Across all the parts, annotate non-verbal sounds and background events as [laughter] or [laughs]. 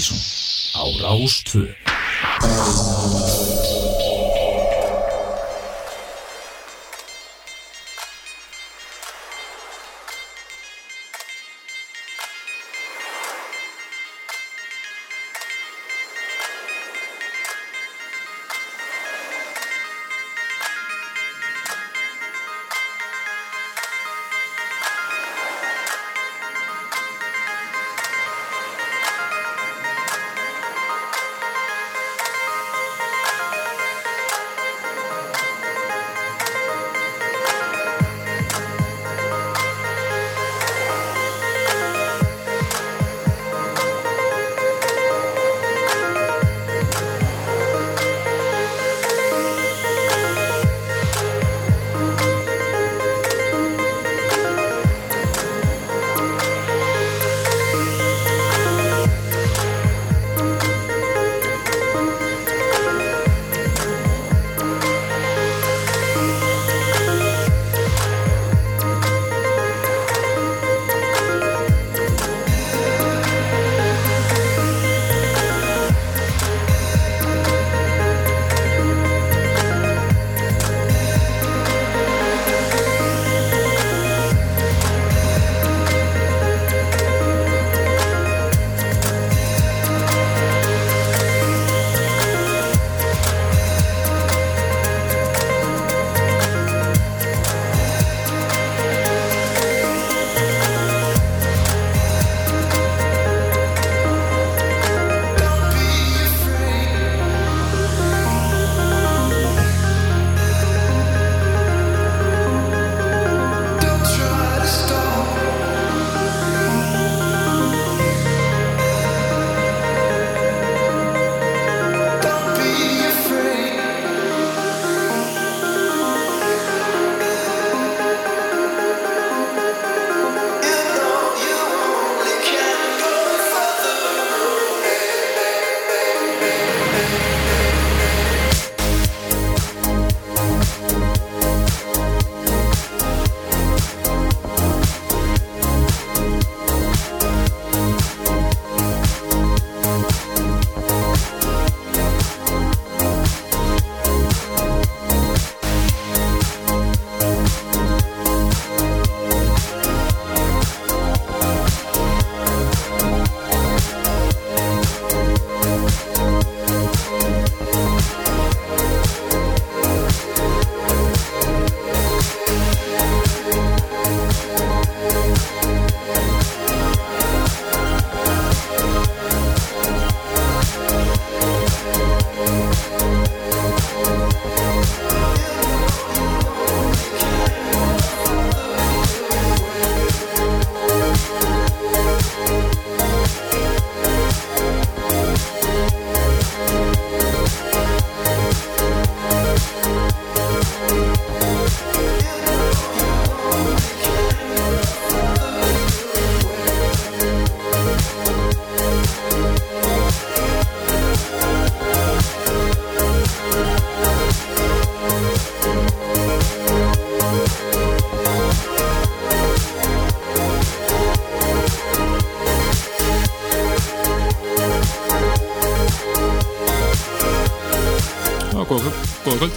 Partíson á Rástföð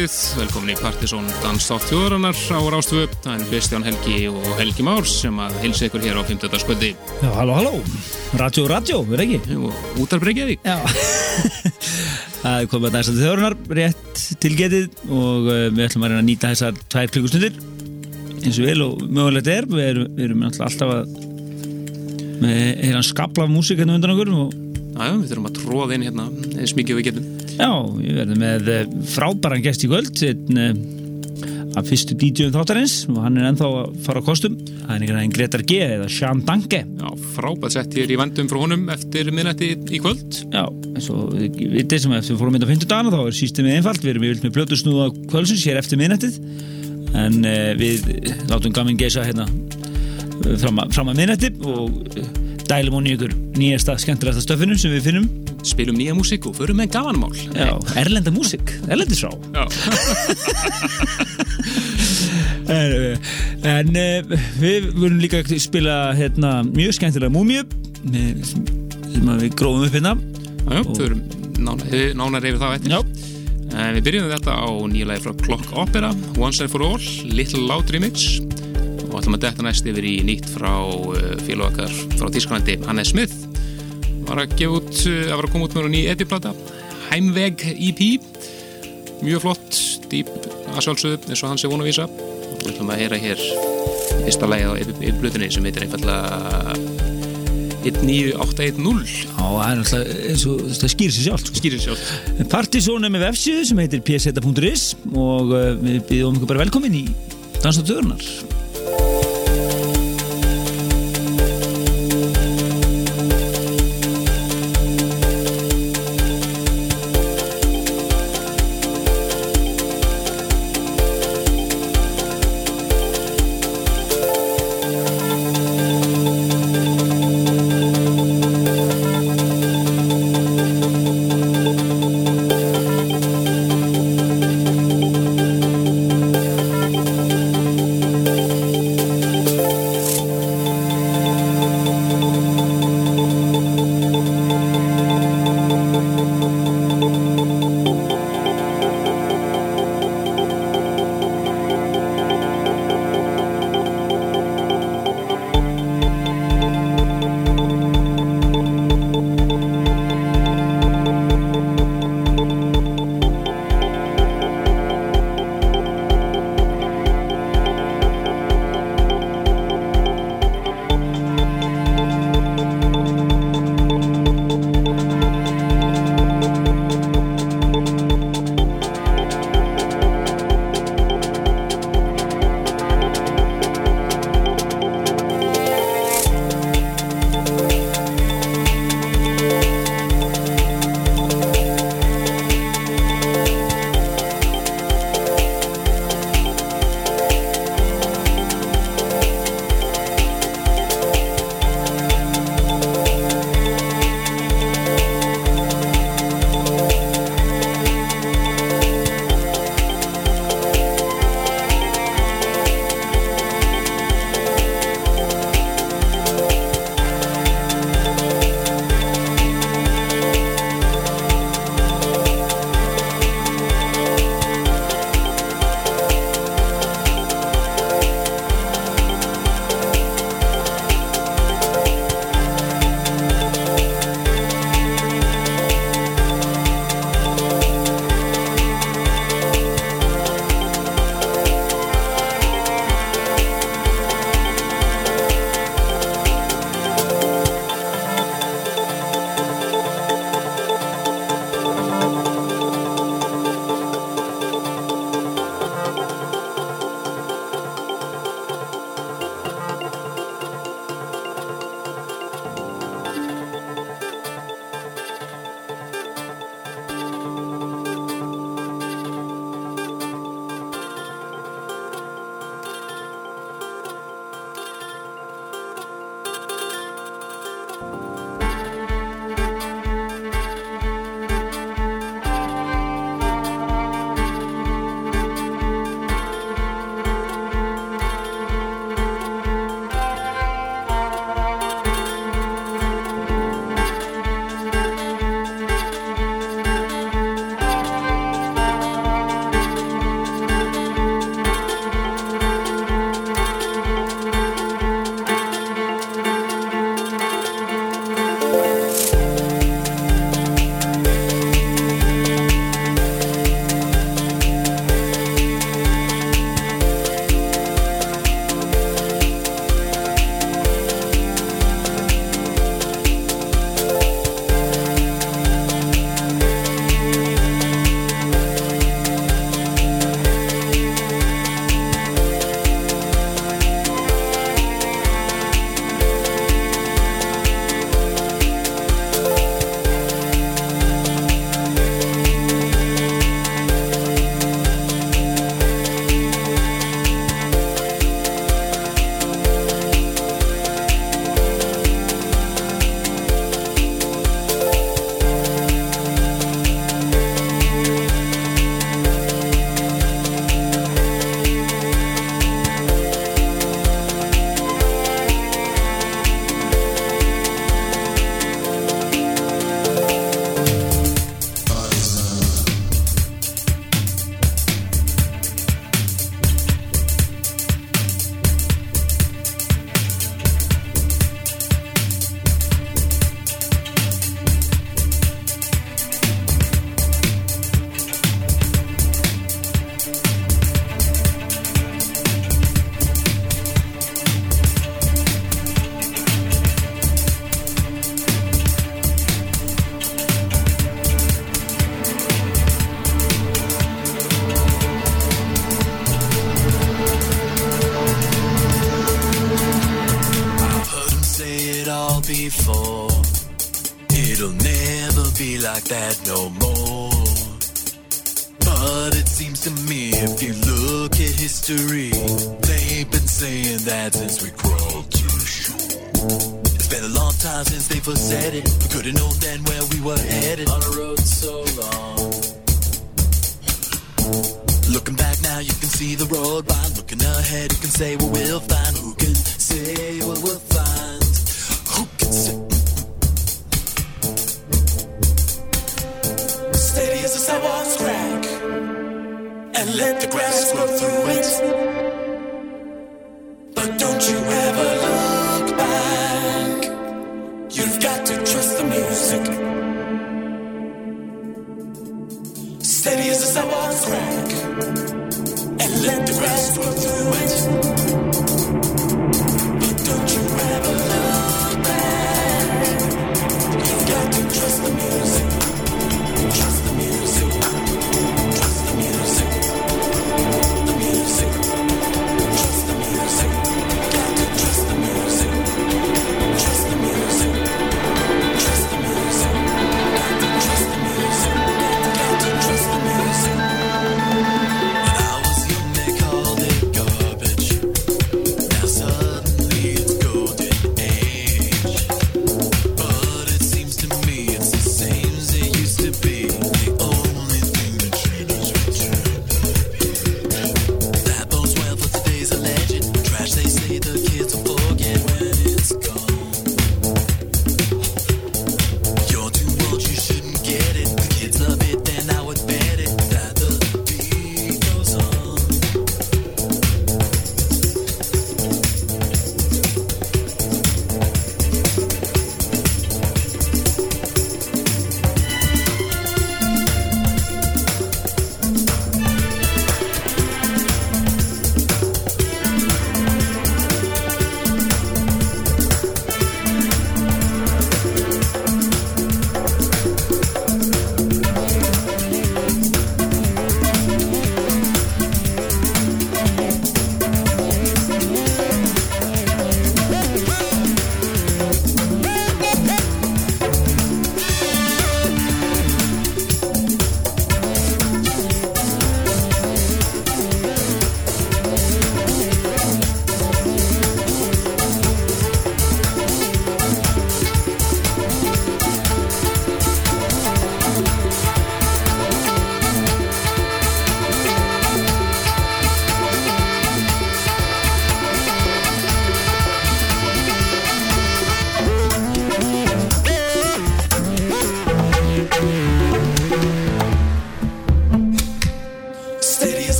kvöldið, velkomin í Partisón Danstátt þjóðarannar á Rástvö það er Kristján Helgi og Helgi Márs sem að hilsa ykkur hér á 50. skvöldi Já, halló, halló, radio, radio, verður ekki? og útarbreykjaði Já. [laughs] Það er komið að danstátt þjóðarannar rétt til getið og uh, við ætlum að reyna að nýta þessar tvær klukkustundir eins og vel og mögulegt er. Við erum, við erum alltaf að með hérna skabla af músík hérna undan okkur og já, við þurfum að tróða inn hérna eins mikið við getum Já, við verðum með eh, frábæran gest í kvöld einn uh, af fyrstu DJ-um þáttarins og hann er ennþá að fara á kostum. Það er einhvern veginn Gretar G eða Sean Danke. Já, frábært sett hér í vandum frá honum eftir minnætti í kvöld. Já, eins og við vitið sem eftir fórum mynda 50 dagana þá er sístemið einfalt. Við erum yfirlega með blötu snúða kvöldsins hér eftir minnættið en uh, við látum gamin geisa hérna fram, að, að minnætti og dælum honni ykkur nýjasta skemmtilegasta stöfinu sem við finnum spilum nýja músík og förum með gamanmál. Já, erlenda músík, erlendisrá [laughs] en, en við vorum líka að spila hérna, mjög skemmtilega múmju sem við grófum upp hérna. Já, þau eru nánar, nánar yfir það eftir. En við byrjum þetta á nýja lagi frá Clock Opera, Once and for All, Little Loud Remix. Og ætlum að detta næst yfir í nýtt frá uh, félag okkar frá Tísklandi, Hannes Smith var að gefa út, að var að koma út með ný epiplata, Heimveg EP mjög flott dýp að sjálfsögðu eins og hans er vonu að vísa. Og við ætlum að heyra hér fyrsta lagi á epiblutinni sem heitir einfallega 19810 já, það er náttúrulega eins og það skýrir sér sjálf sko. skýrir sjálf Partizón er með vefsíðu sem heitir pseta.is og uh, við byrjum ykkur bara velkomin í Dansa it all before. It'll never be like that no more. But it seems to me, if you look at history, they've been saying that since we crawled to shore. It's been a long time since they first said it. We couldn't know then where we were headed. On a road so long. Looking back now, you can see the road by. Looking ahead, you can say what we'll find. Who can say what we'll find? Steady as a sidewalks crack, and let the grass grow through it.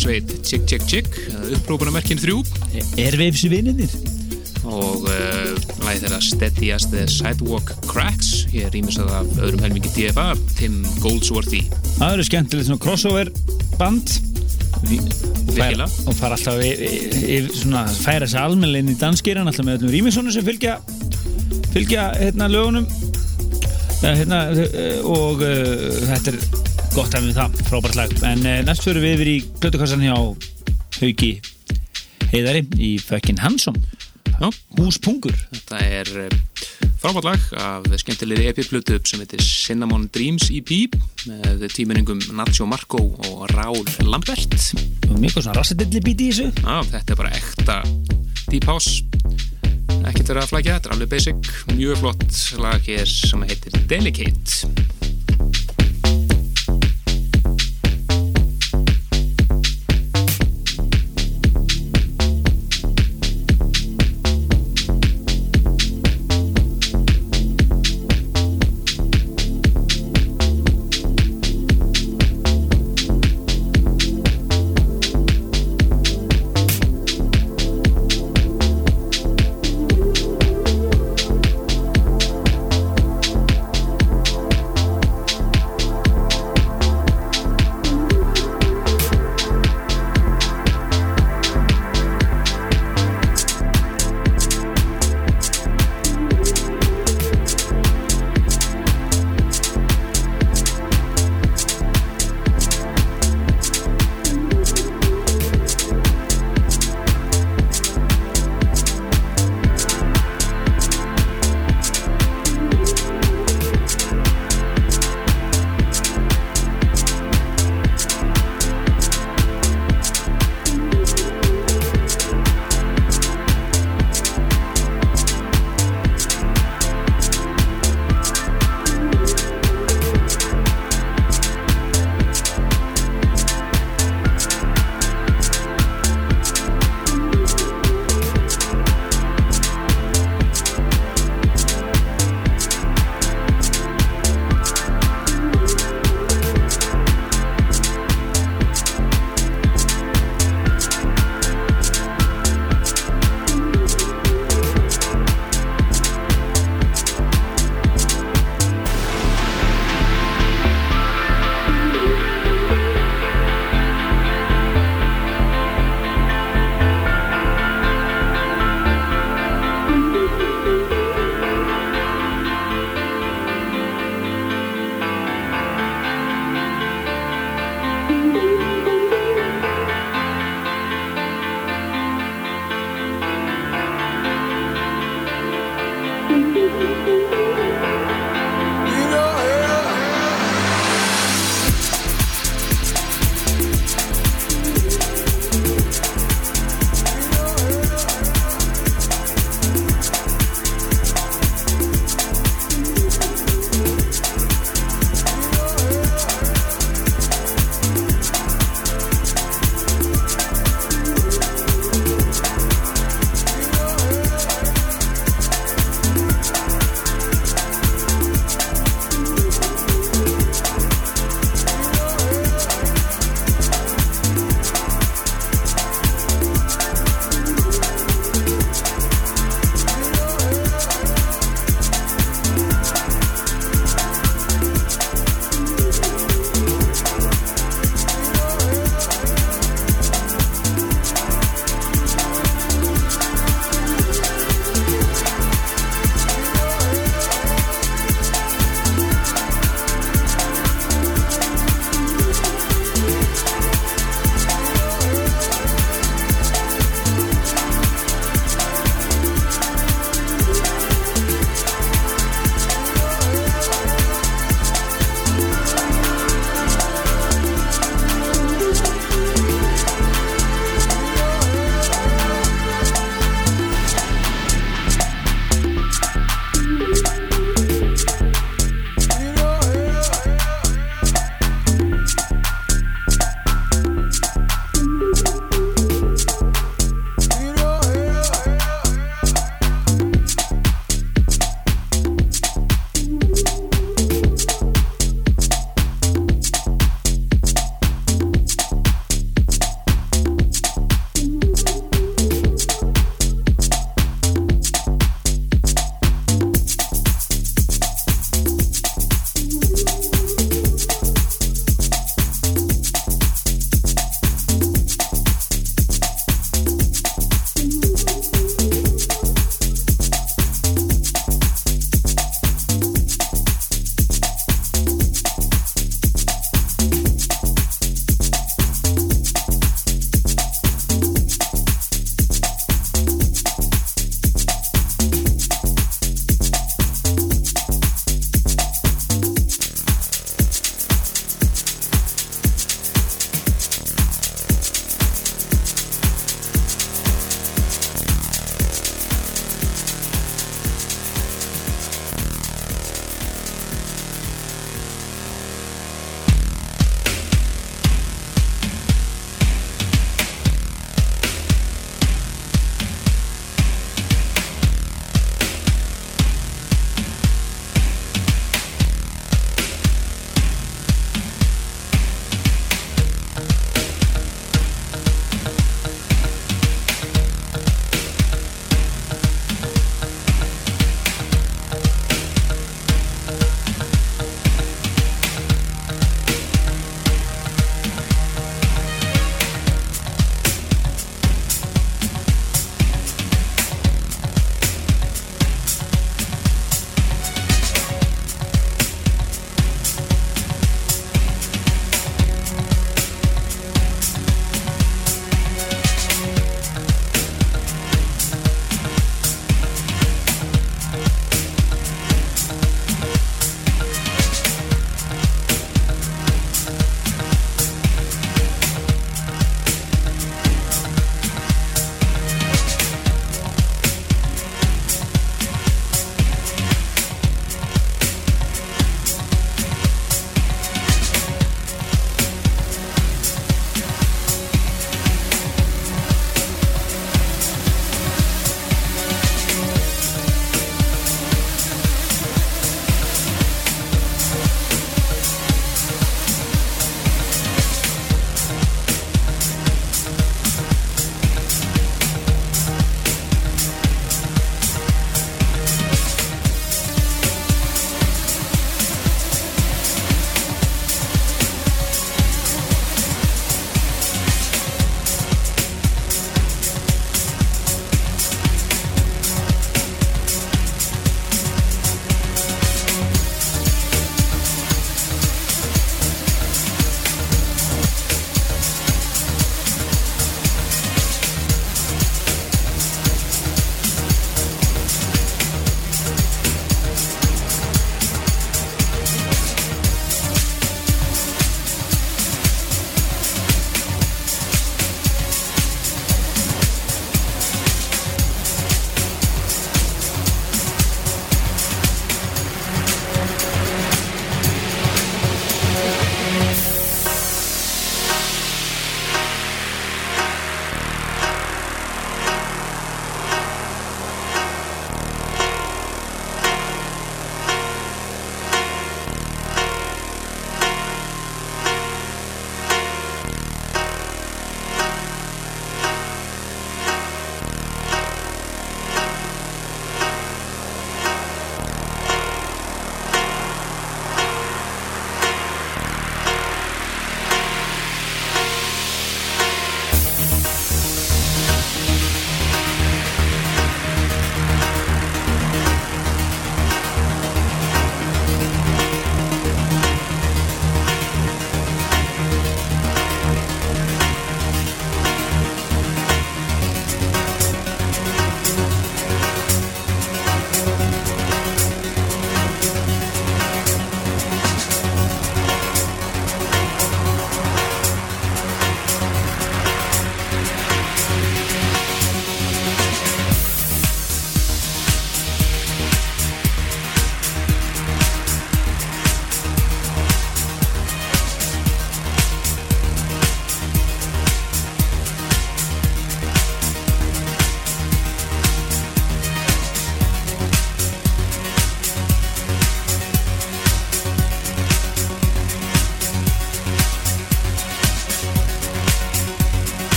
Sveit. Chick Chick Chick, upprópunamerkin 3 Erveifs vinninir og uh, lagið þeirra Steady as the Sidewalk Cracks. Hér rýmisað af öðrum helmingi DFA Tim Goldsworthy. Það eru skemmtilegt svona crossover band. Fær- og fara alltaf í, í, í, svona, færa sig almennilegin í danskýran alltaf með öllum rýmisónu sem fylgja fylgja hérna lögunum. Hérna, eh, og uh, þetta er gott að við það, frábært lag. En uh, næst fyrir við yfir í blötukassan hjá Hauki Heiðari í Fökkin Hansson. Já, Húspungur þetta er uh, frábært lag af skemmtilegri EP-plutu sem heitir Cinnamon Dreams EP með tíminningum Nacho Marco og Raúl Lambert. Mjög svona rassadilli bíti í þessu. Já, þetta er bara ekta Deep House. Ekkert verið að flækja, þetta er alveg basic. Mjög flott lag hér sem heitir Delicate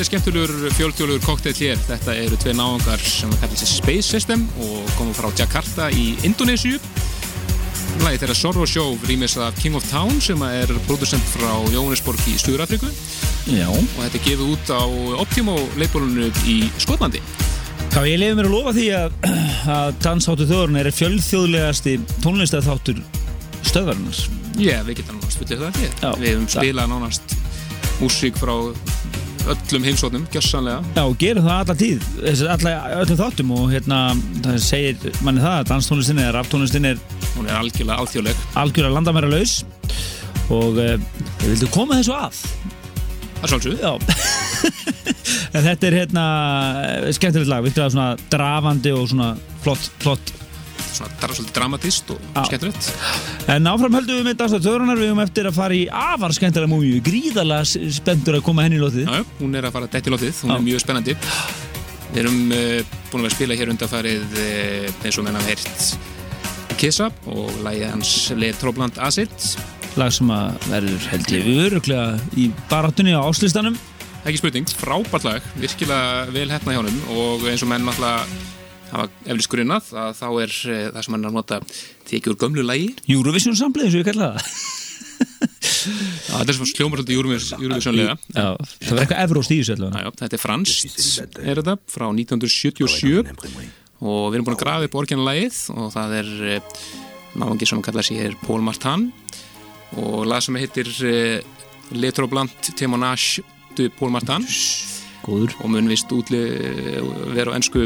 þetta er skemmtulegur fjölþjóðlegur kokteil hér. Þetta eru tvei náðungar sem kallar sér Space System og komum frá Jakarta í Indonésiu. Læði þeirra Sorrow Show rýmis af King of Town sem er producent frá Jóhannesborg í Suðurafriku Já. og þetta er gefið út á Optimo leifbólunu í Skotlandi. Já, ég lefi mér að lofa því að, að Dansþáttur þjóðurinn er fjölþjóðlegasti tónlistæðþáttur stöðvarinnar. Já, við getum nánast fullið það. Já. Við hefum spilað nánast músík frá öllum heimsóknum, gjössanlega. Já, og gerum það alla tíð, öllum þáttum og hérna, það segir manni það að danstónlistin eða raptónlistin er Hún er algjörlega alþjóðleg. algjörlega landamæra laus og uh, ég vildi koma þessu að. Það er svolítið. En þetta er hérna eh, skemmtilegt lag, viltu að svona drafandi og svona flott, flott Svona, það er svolítið dramatist og skemmtilegt. En áfram höldum við með danstótt þjóðrunar, við höfum eftir að fara í afar skemmtilega múmiu, gríðarlega s- spenntur að koma henni í lótið. Já, hún er að fara dætt í lótið, hún Já. er mjög spennandi. Við erum uh, búin að spila hér undanfarið uh, eins og hafa heyrt Kissa og lægi hans Le Trobland Acid. Lag sem að verður held ég öruglega í baráttunni á áslistanum. Ekki spurning, frábært lag, virkilega vel hefna hjá honum og eins og menn náttúrulega hafa eflis grunnað að þá er uh, það sem hann er að nota tekið úr gömlu lægi. Eurovision samplið, eins og ég kalla það. Já, þetta er svona sljómar svolítið Eurovision- Eurovisionlega. Já, það verður eitthvað evróst í þessu allavega. Þetta er franskt, er þetta, frá 1977 og við erum búin að grafa upp orginalagið og það er uh, náðungi sem kallar sér Paul Martin og lag sem heitir uh, Le Troblant Témonage de Paul Martin Góður. og mun vist útli vera á ennsku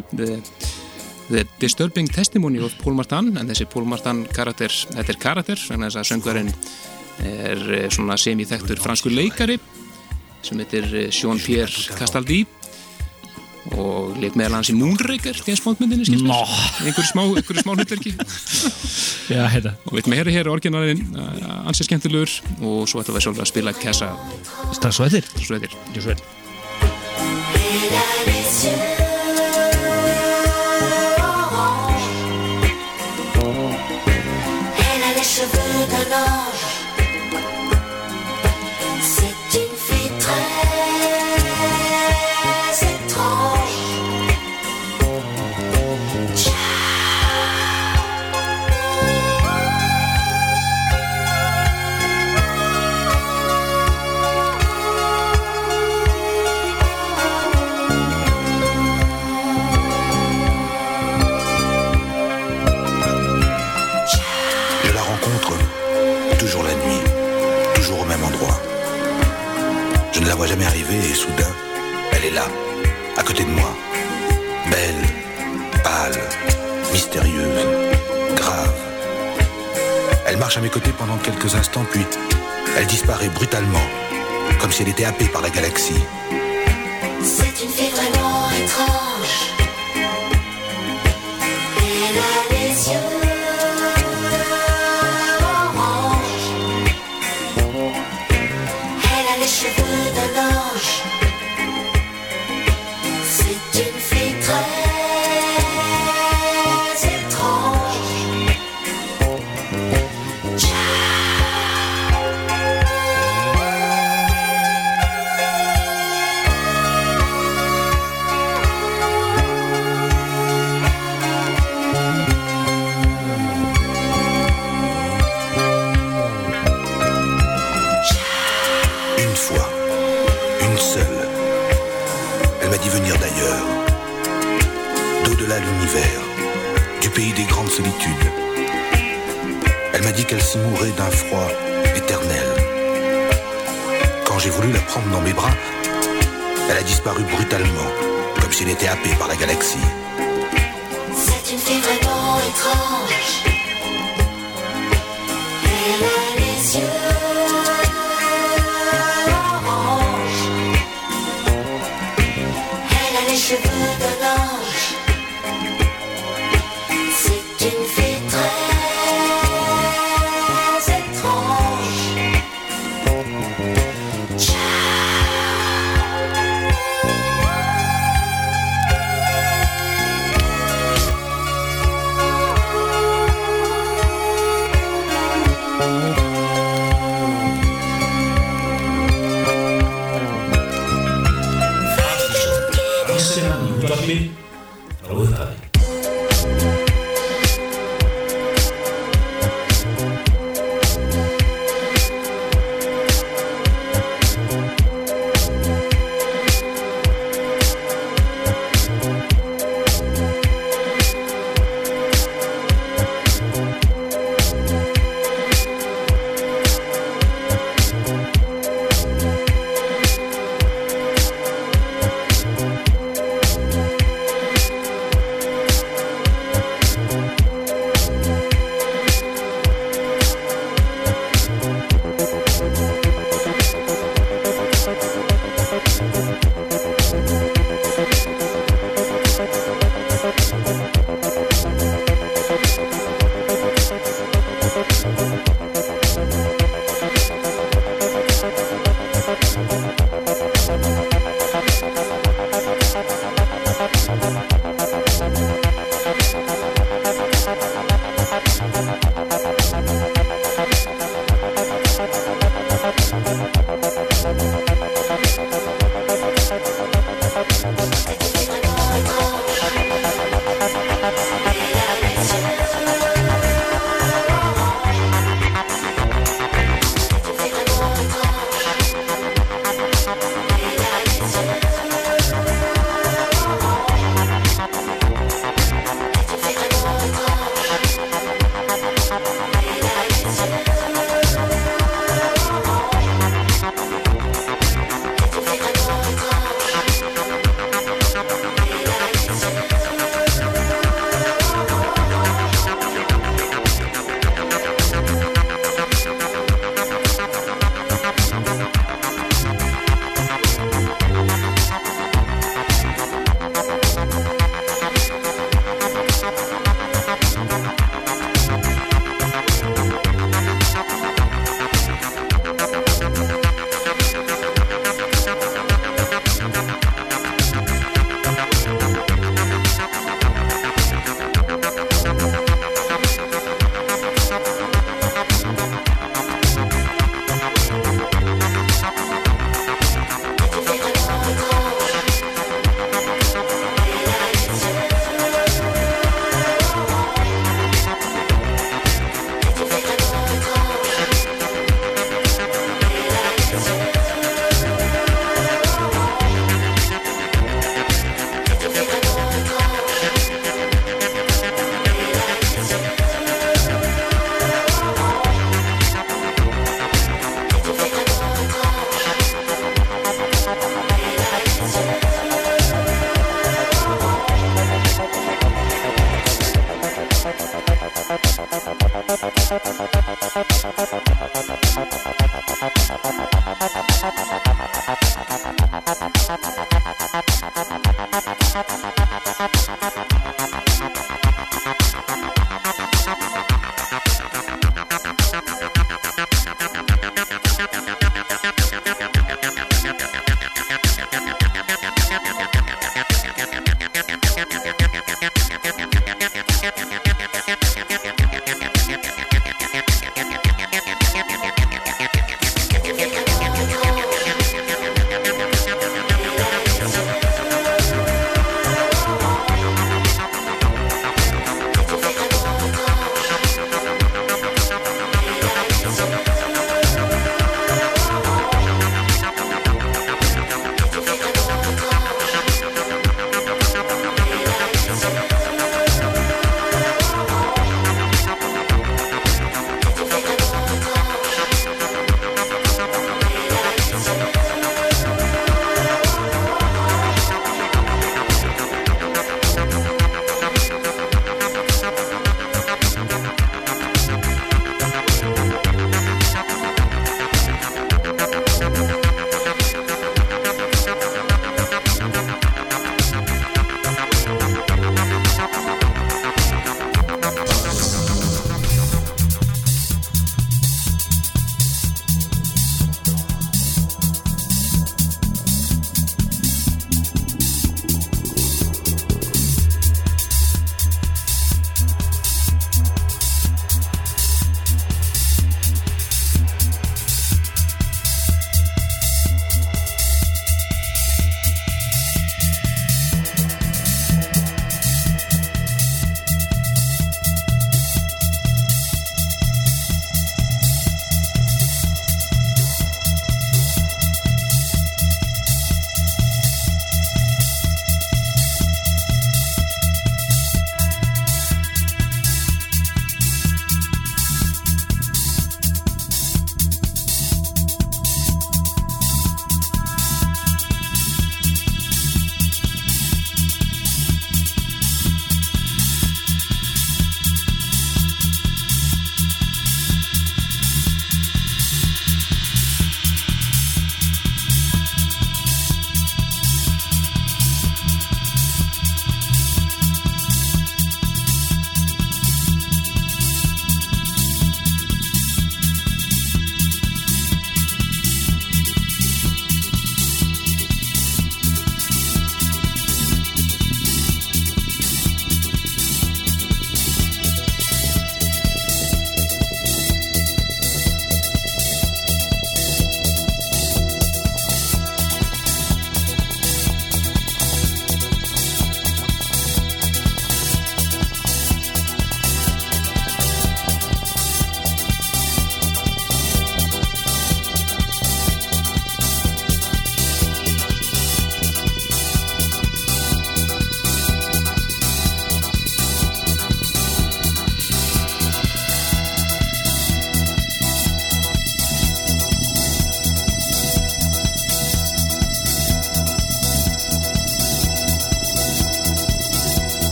The Disturbing Testimony of Paul Martin en þessi Paul Martin karakter, þetta er karakter þannig að söngvarinn er eh, svona semi-þekktur fransku leikari sem heitir eh, Jean-Pierre Castaldi og leik meðal hans í Moonraker James Bond myndinni skilst. Nó. einhverju smá, einhverju smá hlutverki Já, hérna. og við að heyra hér orginalinn uh, ansið skemmtilegur og svo ætlum við sjálfur að spila Kessa Strax svo eftir. Gjör svo vel. Canal. Jamais arriver et soudain, elle est là, à côté de moi. Belle, pâle, mystérieuse, grave. Elle marche à mes côtés pendant quelques instants, puis elle disparaît brutalement, comme si elle était happée par la galaxie. Qu'elle s'y mourait d'un froid éternel. Quand j'ai voulu la prendre dans mes bras, elle a disparu brutalement, comme si elle était happée par la galaxie. C'est une fille vraiment étrange.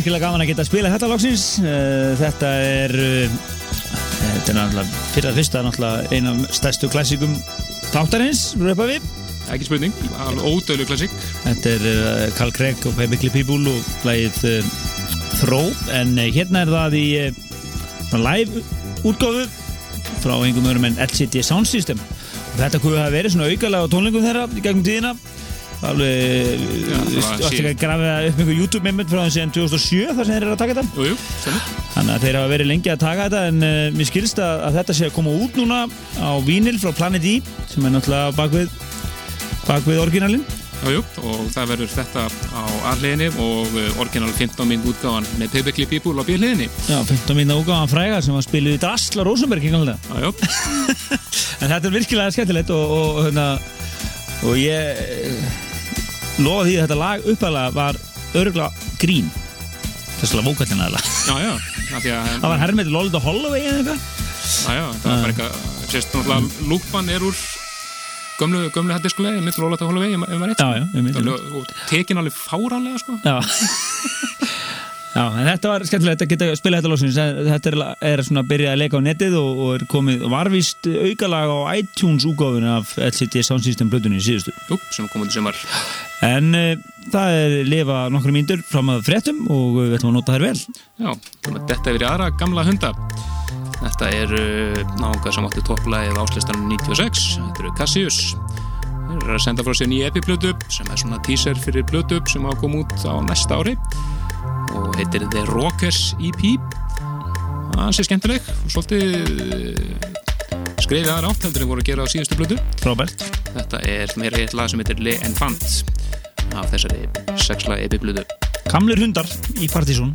Virkilega gaman að geta að spila þetta loksins. Eh, Þetta er eh, Þetta er náttúrulega fyrir að fyrsta náttúrulega eina af stærstu klassikum þáttarins, röpa við. Ekki spurning, alveg ódöðlu klassík. Þetta er Carl Craig og Pebble People og lagið uh, Throw en hérna er það í live útgáfu frá einhverjum öðrum en LCD Sound System. Og þetta kunne hafa verið svona aukalega á tónlingum þeirra í gegnum tíðina alveg varst ekki að grafa upp einhver YouTube minnmynd frá þessi en 2007 þar sem þeir eru að taka þetta? Jú, Þannig að þeir hafa verið lengi að taka þetta en uh, mér skilst að, að þetta sé að koma út núna á Vínil frá Planet E sem er náttúrulega bakvið bakvið orginalinn. Jú, jú, og það verður þetta á A-hliðinni og uh, orginal 15 minn útgáfan með Pebble People á B-hliðinni. Já, 15 minna úgáðan fræga sem var spiluð í Drasla Rosenberg ekki náttúrulega Já, jú, [laughs] En þetta er virkilega skemmtilegt og, og, og, hérna, og ég eh, lofa því að þetta lag uppalega var örgulega grín. Þesslega vókallina eða Það var herrmið Lolita Holloway eða eitthvað. Já, það var bara eitthvað Sérst, náttúrulega, lúpan er úr gömlu, gömlu hættiskulegi, mitt Lólata Holloway ef maður ég myndi og tekin alveg fáránlega, sko [laughs] Já en þetta var skemmtilegt að geta spila þetta lóksins þetta er, er svona að byrja að leika á netið og, og er komið varvist aukalag á iTunes úgáfun af LCD Sound System blöðunni í síðustu. Jú, sem kom út í sumar. En uh, það er lifa nokkru mínútur fram að fréttum og við ætlum að nota þær vel. Já, þetta er í aðra gamla hunda. Þetta er uh, náunga sem átti topplægið áslistanum 96 Þetta eru Cassius. Þeir eru að senda frá sér nýja epiplötu sem er svona teaser fyrir plötu sem á að koma út á næsta ári og heitir The Rockers EP Það sé skemmtileg og svolítið uh, skrifið aðra átt heldur en voru að gera á síðustu plötu. Frábært. Þetta er meira eitt lag sem heitir Le Enfant af þessari sexla epiplötu Kamlir hundar í Partizón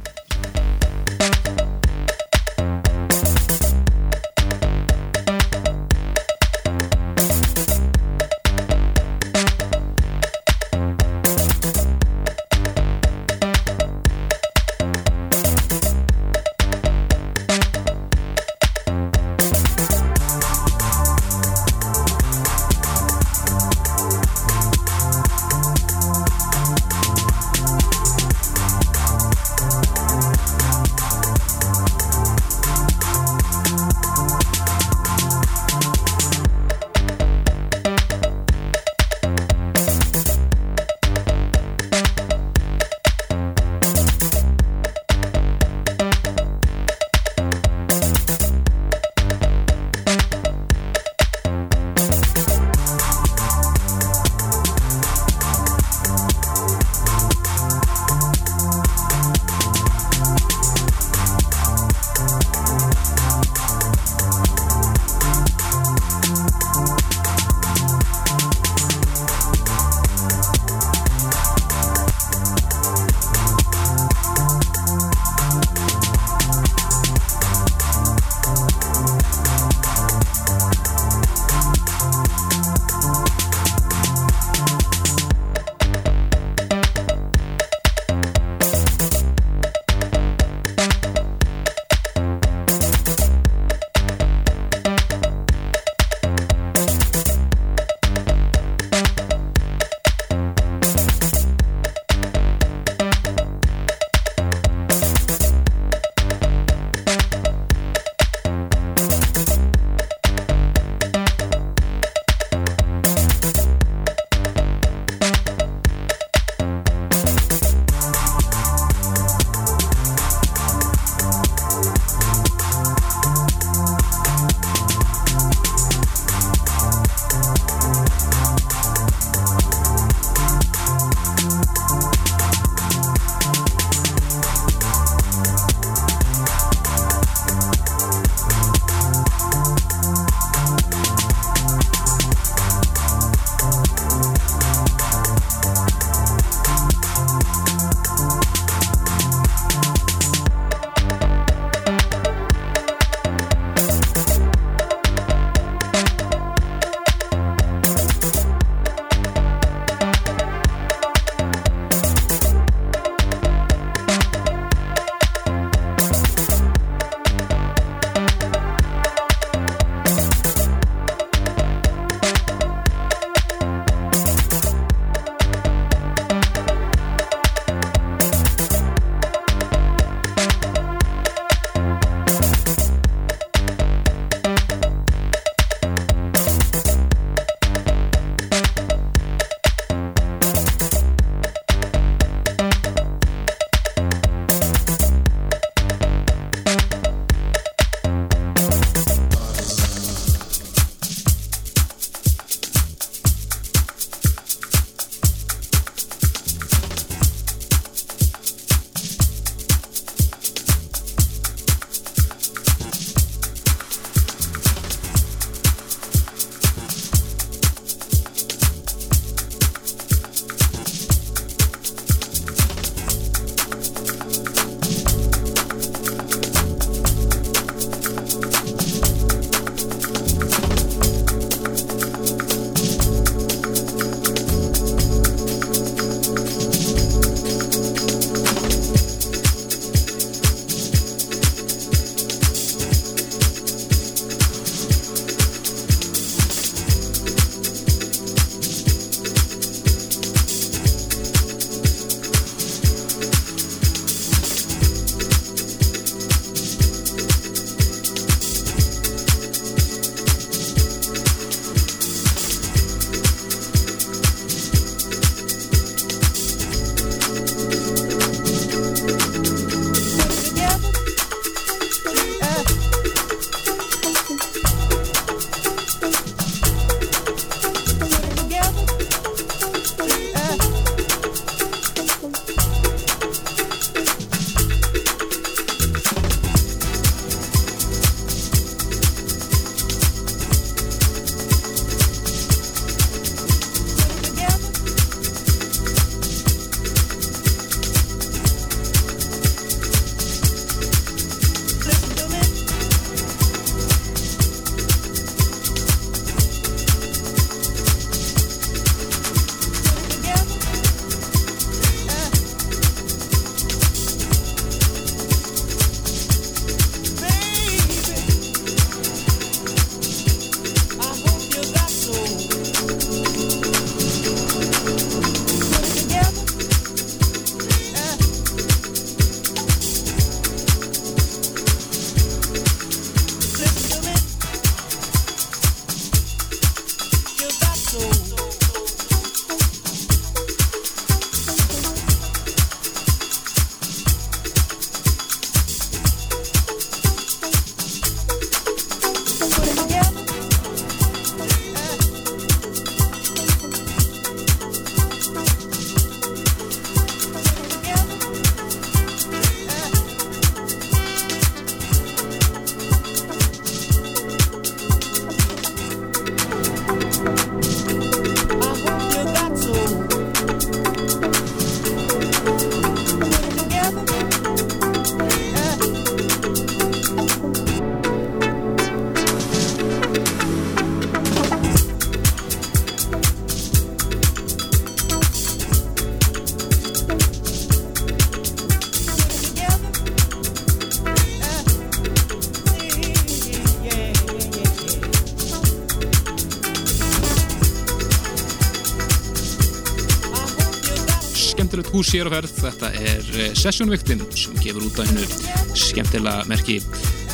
Bakhús hér á ferð. Þetta er eh, Session Victim sem gefur út að hennu skemmtilega merki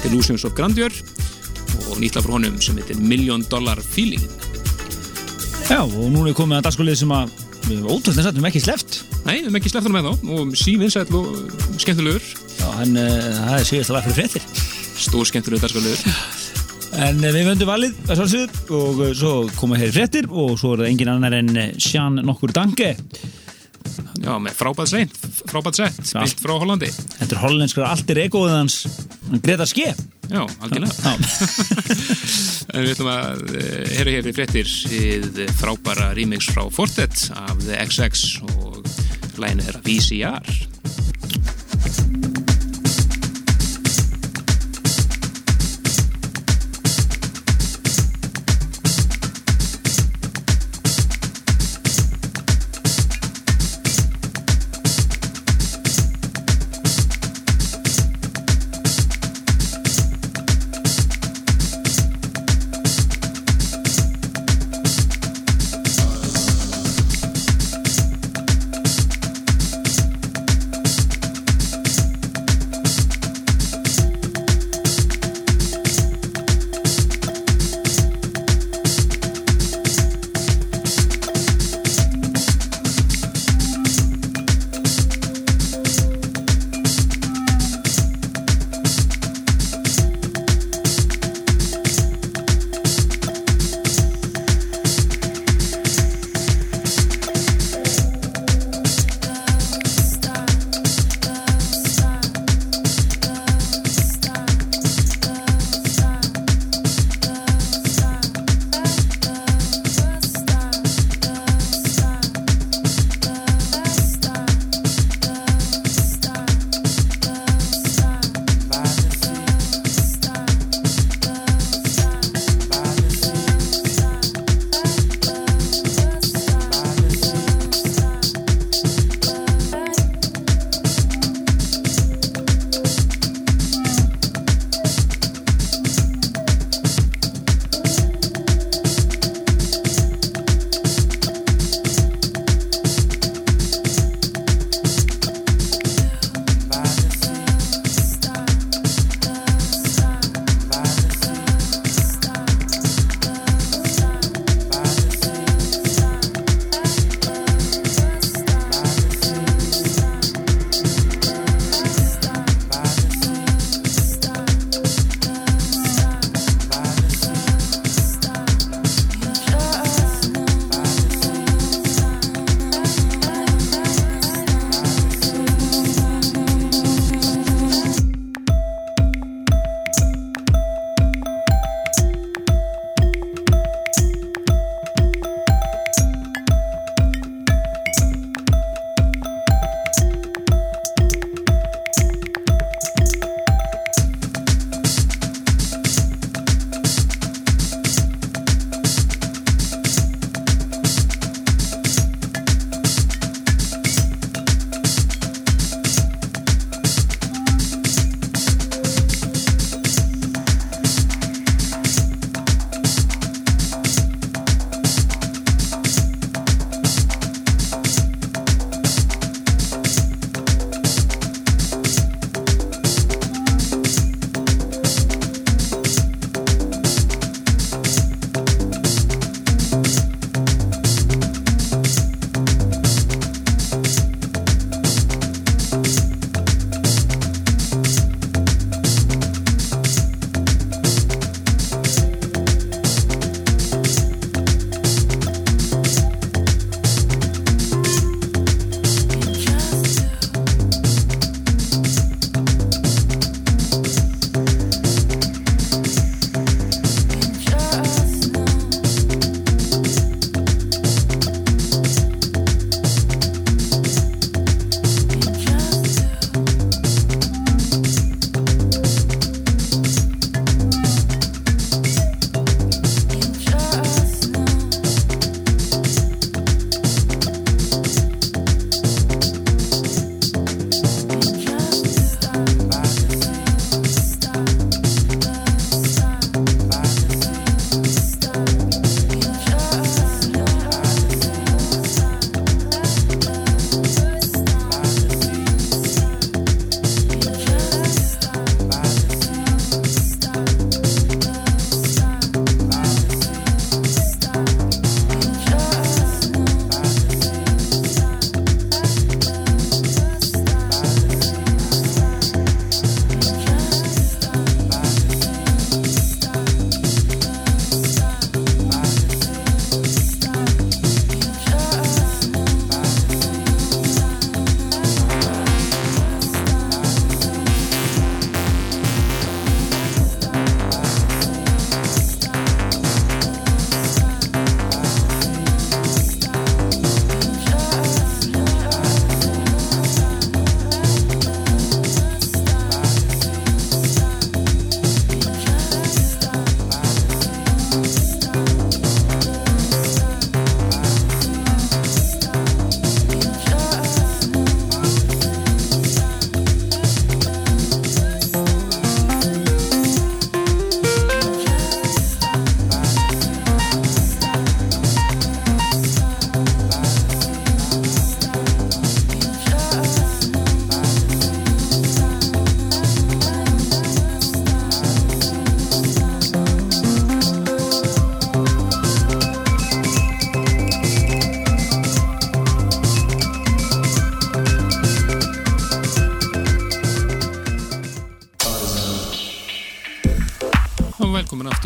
Delusions of Grandeur og nýtla frá honum sem heitir Million Dollar Feeling. Já, og núna er komið að dagskolið sem að við erum ótrúlega satt, við erum ekki sleppt. Nei, við hefum ekki sleppt hann með þá og sívinsæll og skemmtilegur, Já, en uh, það er síðast að lag fyrir fréttir. stór skemmtilegur dagskallegur. En uh, við vöndum valið, að sjálfsögðu, og svo koma hér fréttir og svo er það engin annar en Sján nokkur Dange. Já, með frábært sett, frábært sett, spilt frá Hollandi. Þetta er hollenskar altir egoðið hans Greta Ske. Já, algjörlega. [laughs] Við ætlum að uh, heyra hér í fréttir við frábæra remix frá Fortet af The XX og læginu þeirra VCR.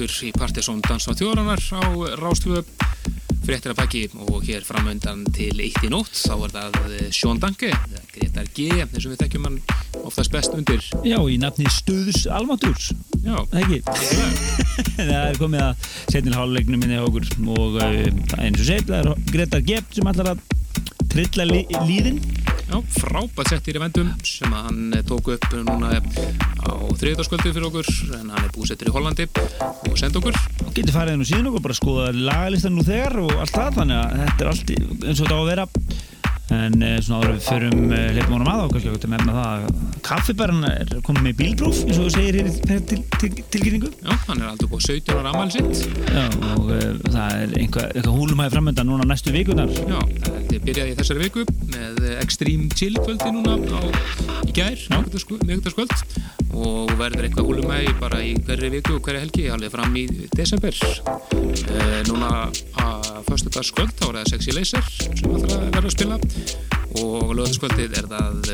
Aftur í Partiðsson Dansa þjóðranar á Rástvö fréttir að baki og hér framöndan til eitt í nótt þá er það eh, Sjón Danke Gretar G, þessum við þekkjum hann oftast best undir. Já, í nafni Stöðus Almaturs Já, [laughs] Það er komið að setnilega háluleiknum minni á okkur og er eins og segið, það er Gretar Gepp sem allar að trilla lí líðin. Já frábært settir í vendum sem hann eh, tók upp núna á þriðdagsskvöldu fyrir okkur en hann er búsettur í Hollandi og senda okkur. Og getur farið inn og síðan okkur bara skoða lagalistan nú þegar og allt það þannig að þetta er allt eins og þetta á að vera. En uh, svona áður við förum uh, leifum honum að á kannski að nefna það. Að kaffibæran er komið með bílpróf eins og þú segir hér til, til, til, tilkynningu. Já, hann er aldrei búið 17 ára ammæli sitt. Já, og uh, það er einhvað, eitthvað húlumæði framöndan núna næstu vikunar Já, þetta byrjaði í þessari viku með eh, Extreme Chill kvöldi núna á, í gær, miðgutaskvöld og verður eitthvað húlumægi bara í hverri viku og hverri helgi alveg fram í desember. E, núna að föstudagskvöld þá er það Sexy Laser sem allra verður að spila og lögðaskvöldið er það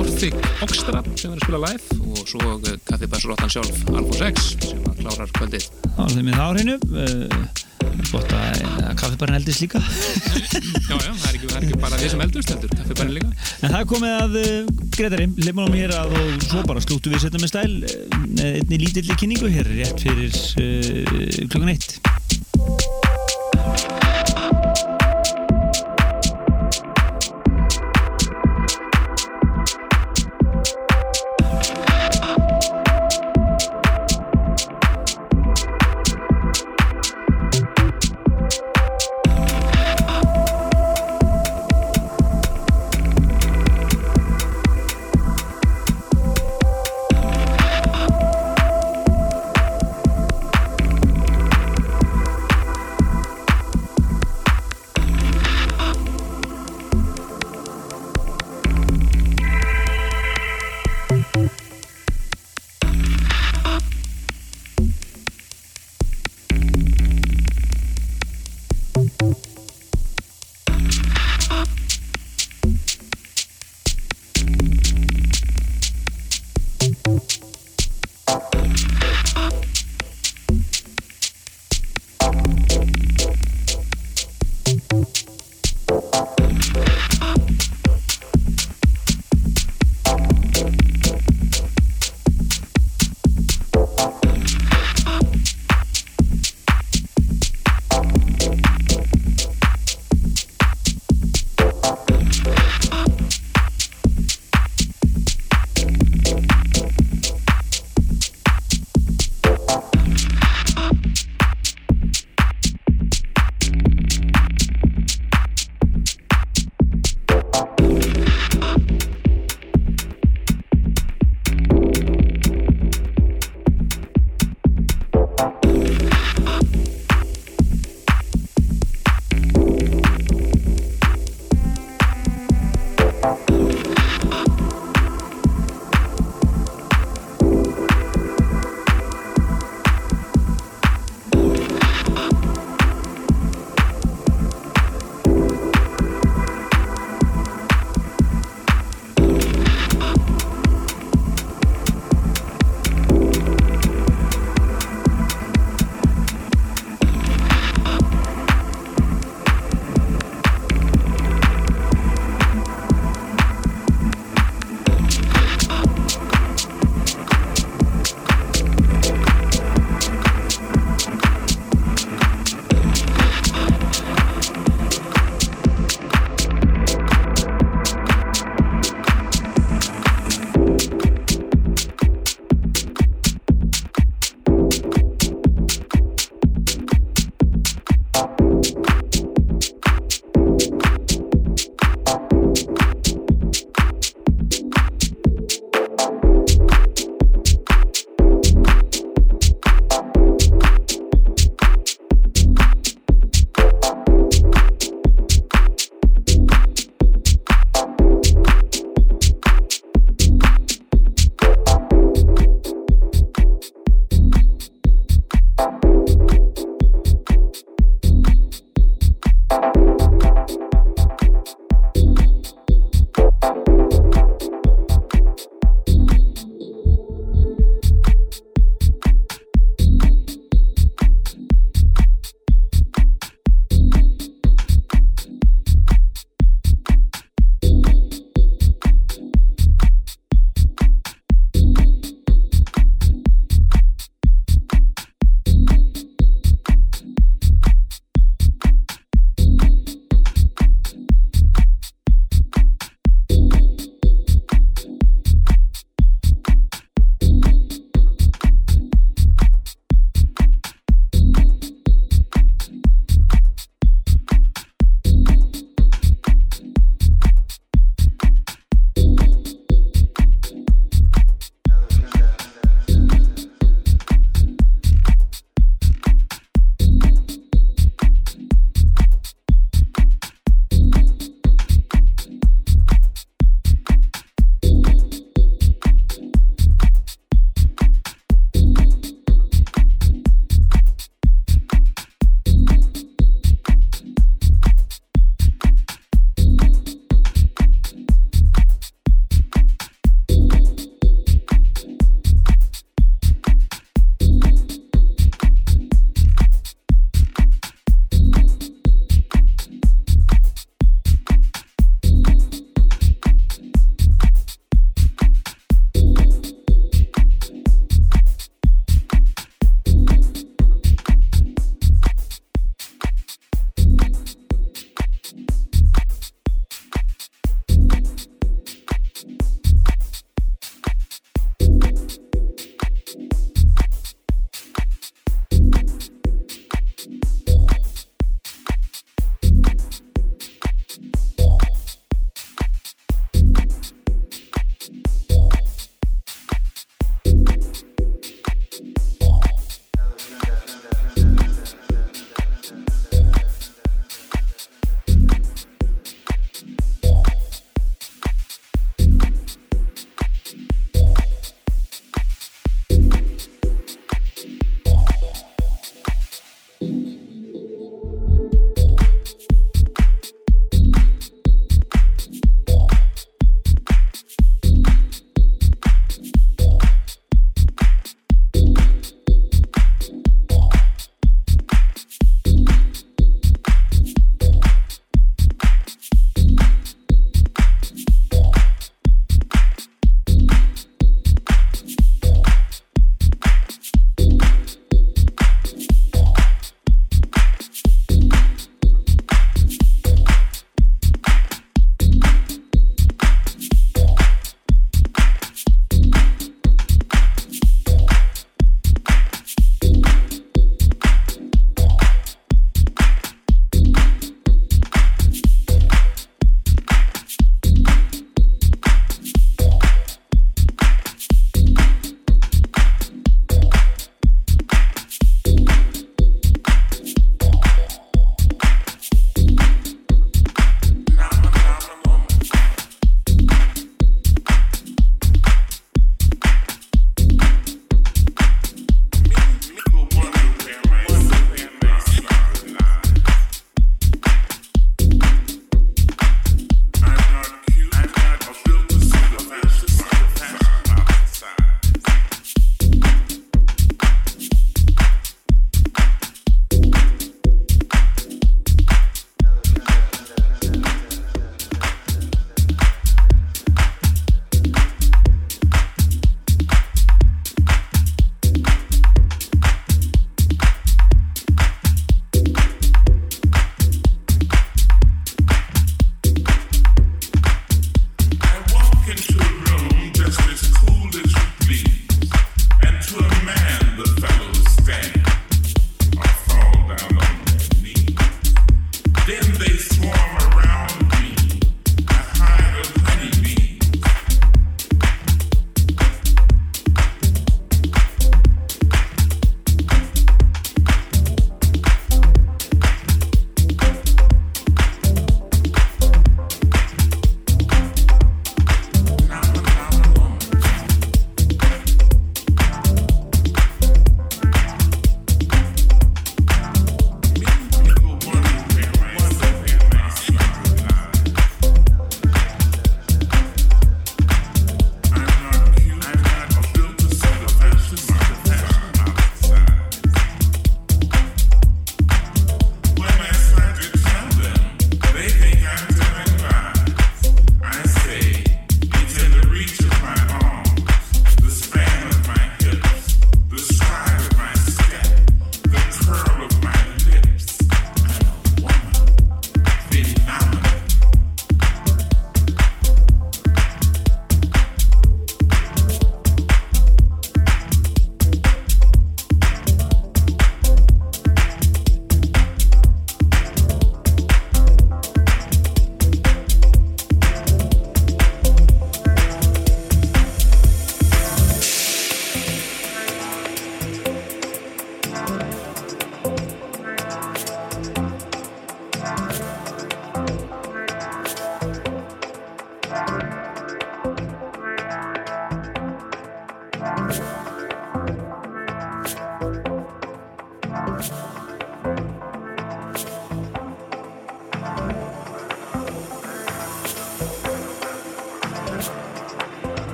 Orthig Oxtra sem verður að spila live og svo kaffibæsrottan sjálf Alfons X sem að klárar kvöldið. Þeim með það uh, gott að, kaffibæran eldist líka. [laughs] Já, já, það er ekki, það er ekki bara við sem eldust heldur kaffibærin líka. En það komið að uh, Gretari, leifum á mér að og svo bara slúttu við setna með stæl með einni lítilli kynningu hér rétt fyrir uh, klukkan eitt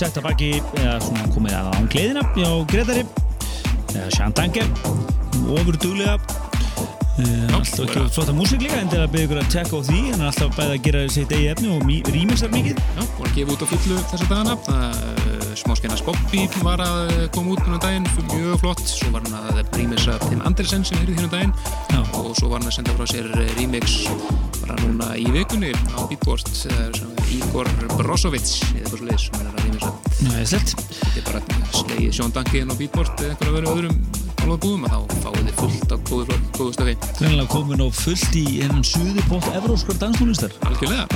sett að baki eða svona komið að án gleðina hjá Gretari eða Shantange ofur duglega. Uh, alltaf ekki flotta músík líka en til að byggja ykkur að tjekka á því hann er alltaf bæði að gera sitt eigi efni og rýmisar mikið. Já, voru að gefa út á fullu þessa dagana. Uh, Smáskennas Bobby var að eh, koma út um daginn, mjög flott. Svo var hann að remisa Tim Andersen sem er hérna um daginn. Já. og svo var hann að senda frá sér eh, remix bara núna í vikunni á Beatport eh, sem er Igor Brozovic eða eitthvað leiðis sem er er slett þetta er bara slegið Sjón Danki inn á Beatport eða einhverja verið öðrum álfabúðum að þá fáið þið fullt af góðu, góðu stöfi Greinlega komin á fullt í hennan suðupótt evróskar danstónlistar. Algjörlega.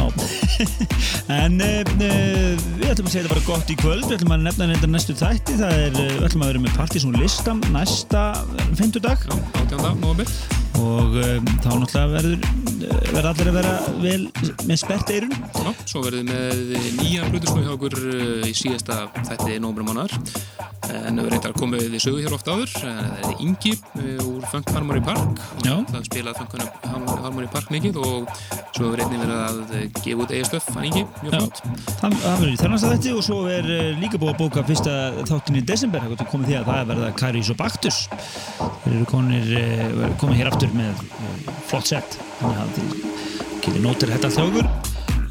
[laughs] En uh, uh, við ætlum að segja þetta bara gott í kvöld. Við ætlum að nefna þetta næstu þætti. Það er, uh, við ætlum að vera með partysón listam næsta fymtudag Já, 18. november og um, þá náttúrulega verður verður allir að vera vel með spert eirun Já, svo verðum við með nýja hlutusnú hjá okkur uh, í síðasta þætti nómur mánar en við reyndar komum við sögu hér oft áður. En það er Ingi úr Funk Harmony Park. Já. það spilað Funk Harmony Park mikið og svo einnig verið að gefa út eigistöf hann Ingi, mjög flott. Það, það verður í þennast að þetta og svo er líka búið að bóka fyrsta þáttin í desember. Það komið því að það er verða Kairis og Baktus. Þeir eru komið hér aftur með flott sett þannig að getur nótir þetta okkur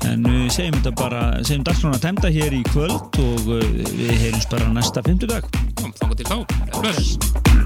en við segjum þetta bara segjum dagskrána tæmda hér í kvöld og uh, við heyrjumst bara næsta fimmtudag. Kom, þangar til þá,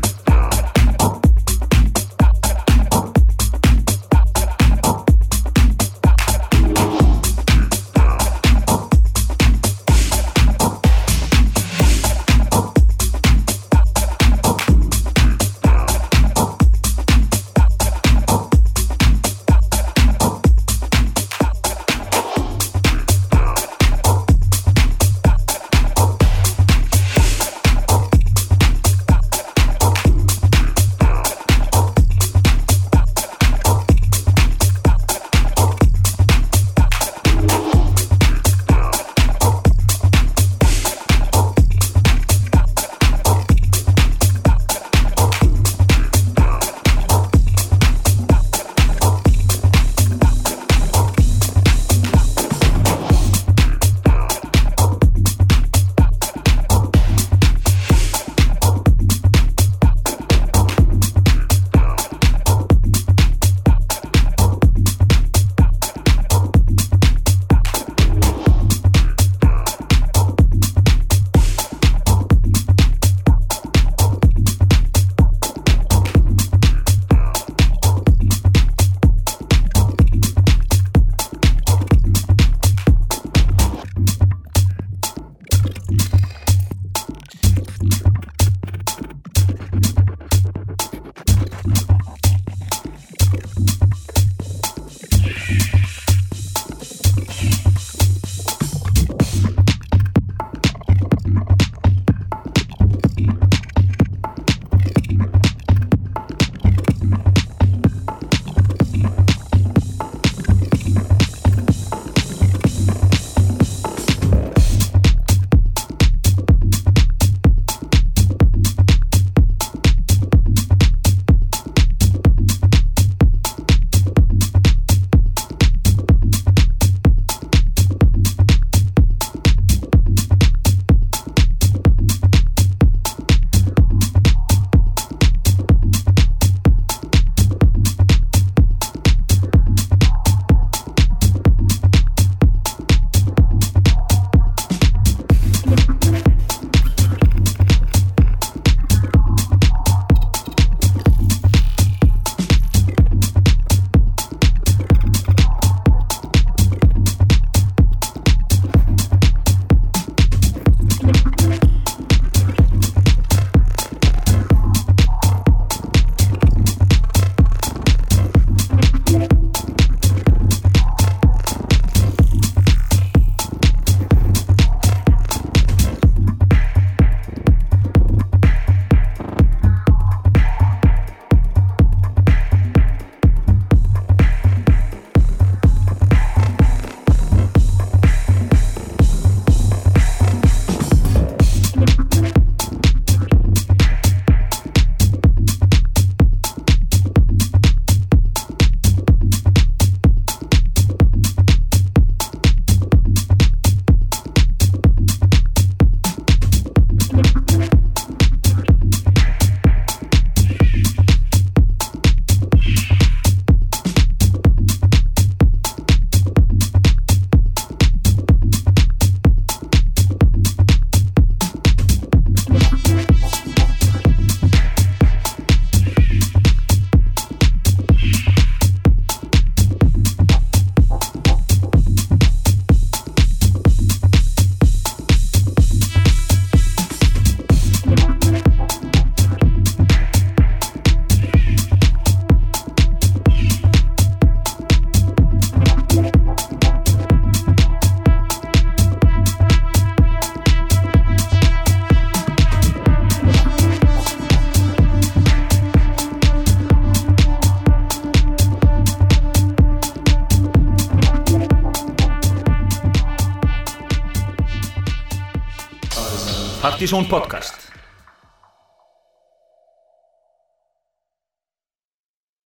His on podcast.